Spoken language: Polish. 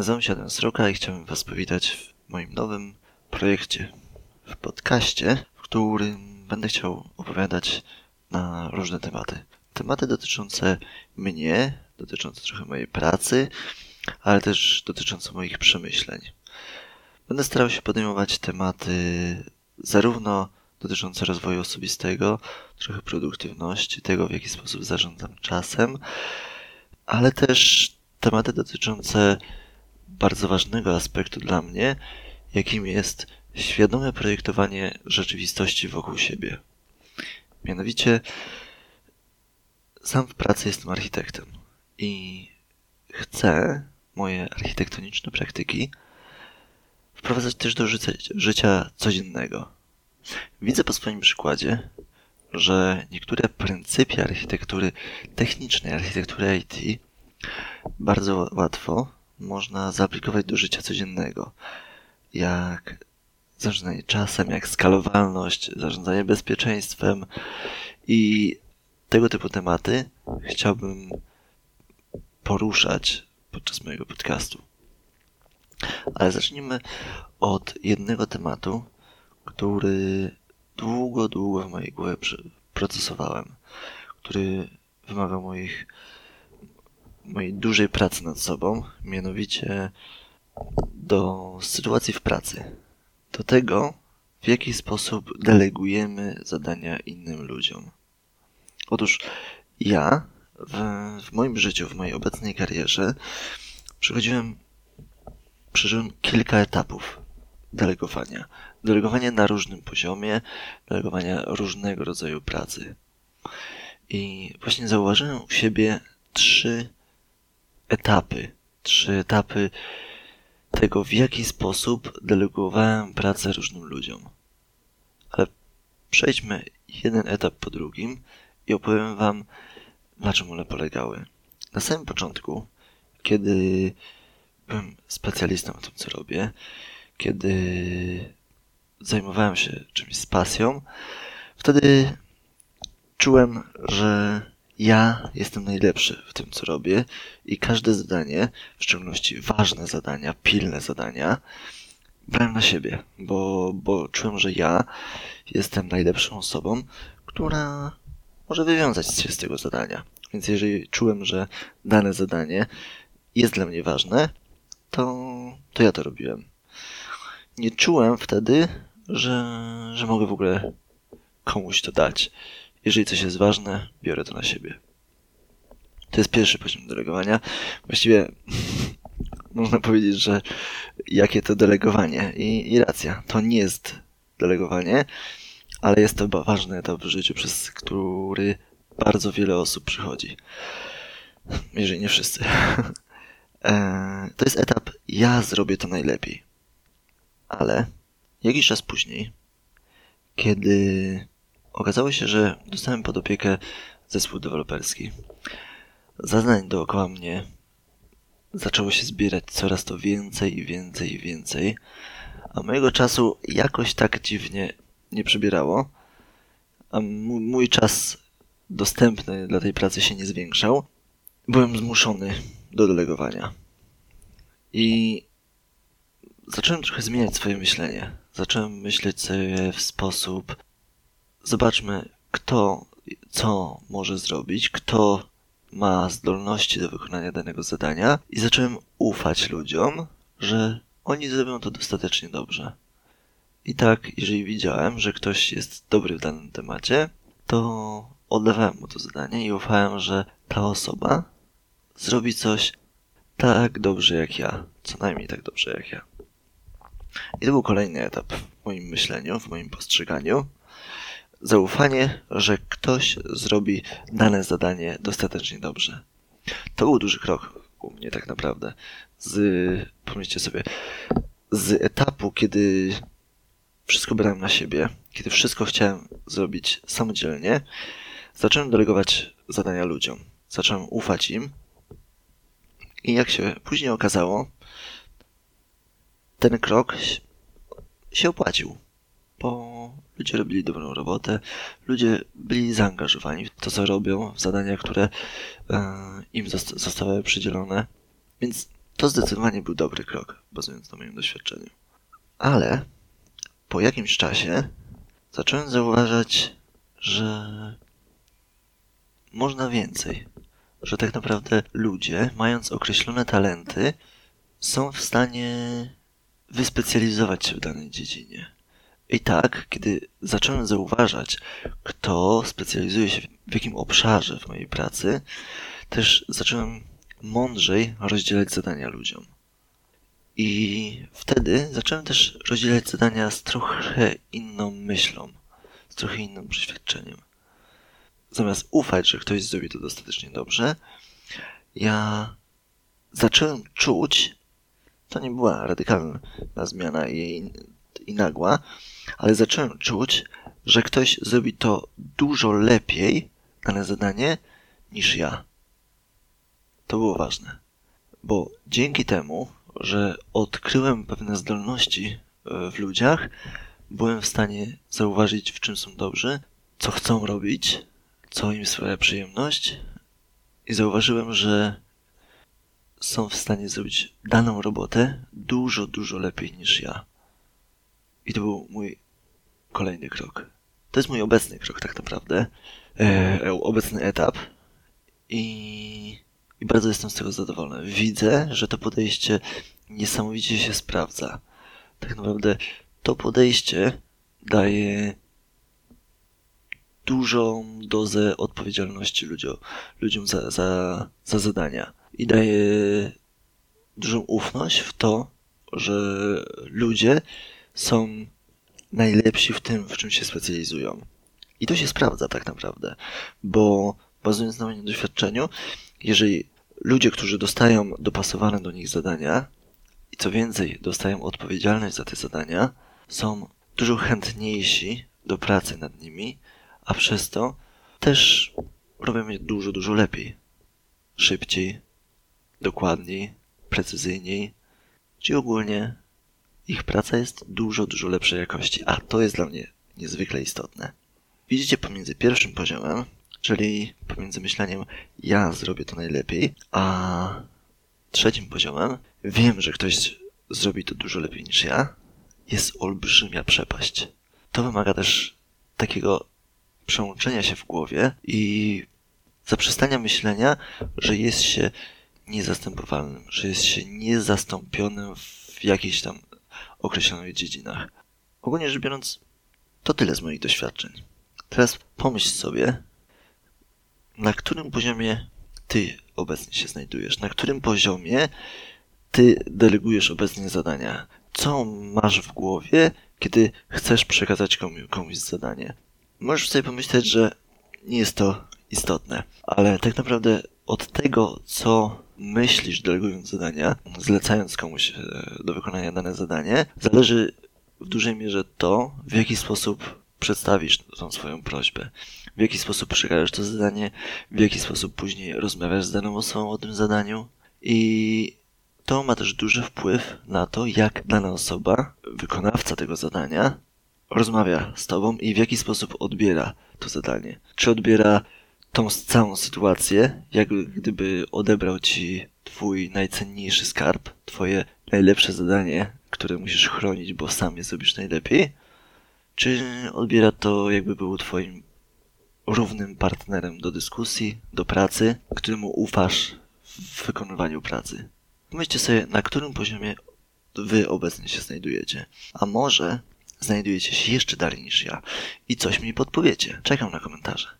Nazywam się Adam Sroka i chciałbym Was powitać w moim nowym projekcie, w podcaście, w którym będę chciał opowiadać na różne tematy. Tematy dotyczące mnie, dotyczące trochę mojej pracy, ale też dotyczące moich przemyśleń. Będę starał się podejmować tematy zarówno dotyczące rozwoju osobistego, trochę produktywności, tego w jaki sposób zarządzam czasem, ale też tematy dotyczące bardzo ważnego aspektu dla mnie, jakim jest świadome projektowanie rzeczywistości wokół siebie. Mianowicie, sam w pracy jestem architektem i chcę moje architektoniczne praktyki wprowadzać też do życia, życia codziennego. Widzę po swoim przykładzie, że niektóre pryncypia architektury technicznej, architektury IT bardzo łatwo można zaaplikować do życia codziennego. Jak zarządzanie czasem, jak skalowalność, zarządzanie bezpieczeństwem i tego typu tematy chciałbym poruszać podczas mojego podcastu. Ale zacznijmy od jednego tematu, który długo, długo w mojej głowie procesowałem, który wymagał moich, mojej dużej pracy nad sobą, mianowicie do sytuacji w pracy. Do tego, w jaki sposób delegujemy zadania innym ludziom. Otóż ja w, w moim życiu, w mojej obecnej karierze przechodziłem, przeżyłem kilka etapów delegowania. Delegowania na różnym poziomie, delegowania różnego rodzaju pracy. I właśnie zauważyłem u siebie trzy etapy. Trzy etapy tego, w jaki sposób delegowałem pracę różnym ludziom. Ale przejdźmy jeden etap po drugim i opowiem Wam, na czym one polegały. Na samym początku, kiedy byłem specjalistą w tym, co robię, kiedy zajmowałem się czymś z pasją, wtedy czułem, że ja jestem najlepszy w tym, co robię i każde zadanie, w szczególności ważne zadania, pilne zadania, brałem na siebie, bo, bo czułem, że ja jestem najlepszą osobą, która może wywiązać się z tego zadania. Więc jeżeli czułem, że dane zadanie jest dla mnie ważne, to, to ja to robiłem. Nie czułem wtedy, że, że mogę w ogóle komuś to dać. Jeżeli coś jest ważne, biorę to na siebie. To jest pierwszy poziom delegowania. Właściwie można powiedzieć, że jakie to delegowanie i, i racja. To nie jest delegowanie, ale jest to ważny etap w życiu, przez który bardzo wiele osób przychodzi. Jeżeli nie wszyscy. E, to jest etap ja zrobię to najlepiej. Ale jakiś czas później, kiedy okazało się, że dostałem pod opiekę zespół deweloperski, zadań dookoła mnie zaczęło się zbierać coraz to więcej i więcej i więcej, a mojego czasu jakoś tak dziwnie nie przybierało, a mój czas dostępny dla tej pracy się nie zwiększał, byłem zmuszony do delegowania. I zacząłem trochę zmieniać swoje myślenie. Zacząłem myśleć sobie w sposób zobaczmy, kto co może zrobić, kto ma zdolności do wykonania danego zadania i zacząłem ufać ludziom, że oni zrobią to dostatecznie dobrze. I tak, jeżeli widziałem, że ktoś jest dobry w danym temacie, to oddawałem mu to zadanie i ufałem, że ta osoba zrobi coś tak dobrze jak ja. Co najmniej tak dobrze jak ja. I to był kolejny etap w moim myśleniu, w moim postrzeganiu. Zaufanie, że ktoś zrobi dane zadanie dostatecznie dobrze. To był duży krok u mnie tak naprawdę. Z, pomyślcie sobie, z etapu, kiedy wszystko brałem na siebie, kiedy wszystko chciałem zrobić samodzielnie, zacząłem delegować zadania ludziom. Zacząłem ufać im. I jak się później okazało, ten krok się opłacił, ludzie robili dobrą robotę, ludzie byli zaangażowani w to, co robią, w zadania, które e, im zostały przydzielone. Więc To zdecydowanie był dobry krok, bazując na moim doświadczeniu. Ale po jakimś czasie zacząłem zauważać, że można więcej. Że tak naprawdę ludzie, mając określone talenty, są w stanie wyspecjalizować się w danej dziedzinie. I tak, kiedy zacząłem zauważać, kto specjalizuje się w jakim obszarze w mojej pracy, też zacząłem mądrzej rozdzielać zadania ludziom. I wtedy zacząłem też rozdzielać zadania z trochę inną myślą, z trochę innym przeświadczeniem. Zamiast ufać, że ktoś zrobi to dostatecznie dobrze, ja zacząłem czuć, to nie była radykalna zmiana i, i nagła, ale zacząłem czuć, że ktoś zrobi to dużo lepiej, dane zadanie, niż ja. To było ważne, bo dzięki temu, że odkryłem pewne zdolności e, w ludziach, byłem w stanie zauważyć, w czym są dobrzy, co chcą robić, co im sprawia przyjemność, i zauważyłem, że są w stanie zrobić daną robotę dużo, dużo lepiej niż ja. I to był mój kolejny krok. To jest mój obecny krok, tak naprawdę. E, obecny etap. I, I bardzo jestem z tego zadowolony. Widzę, że to podejście niesamowicie się sprawdza. Tak naprawdę to podejście daje dużą dozę odpowiedzialności ludziom, ludziom za, za, za zadania i daje dużą ufność w to, że ludzie są najlepsi w tym, w czym się specjalizują. I to się sprawdza tak naprawdę, bo bazując na moim doświadczeniu, jeżeli ludzie, którzy dostają dopasowane do nich zadania i co więcej, dostają odpowiedzialność za te zadania, są dużo chętniejsi do pracy nad nimi, a przez to też robią je dużo, dużo lepiej. Szybciej, dokładniej, precyzyjniej, czyli ogólnie ich praca jest dużo, dużo lepszej jakości, a to jest dla mnie niezwykle istotne. Widzicie pomiędzy pierwszym poziomem, czyli pomiędzy myśleniem ja zrobię to najlepiej, a trzecim poziomem wiem, że ktoś zrobi to dużo lepiej niż ja, jest olbrzymia przepaść. To wymaga też takiego przełączenia się w głowie i zaprzestania myślenia, że jest się niezastępowalnym, że jest się niezastąpionym w jakichś tam określonych dziedzinach. Ogólnie rzecz biorąc, to tyle z moich doświadczeń. Teraz pomyśl sobie, na którym poziomie ty obecnie się znajdujesz, na którym poziomie ty delegujesz obecnie zadania. Co masz w głowie, kiedy chcesz przekazać komuś, komuś zadanie? Możesz sobie pomyśleć, że nie jest to istotne, ale tak naprawdę od tego, co myślisz delegując zadania, zlecając komuś e, do wykonania dane zadanie, zależy w dużej mierze to, w jaki sposób przedstawisz tą swoją prośbę, w jaki sposób przekażesz to zadanie, w jaki sposób później rozmawiasz z daną osobą o tym zadaniu i to ma też duży wpływ na to, jak dana osoba, wykonawca tego zadania, rozmawia z tobą i w jaki sposób odbiera to zadanie. Czy odbiera tą całą sytuację, jak gdyby odebrał ci twój najcenniejszy skarb, twoje najlepsze zadanie, które musisz chronić, bo sam je zrobisz najlepiej, czy odbiera to jakby był twoim równym partnerem do dyskusji, do pracy, któremu ufasz w wykonywaniu pracy. Pomyślcie sobie, na którym poziomie wy obecnie się znajdujecie. A może znajdujecie się jeszcze dalej niż ja i coś mi podpowiecie. Czekam na komentarze.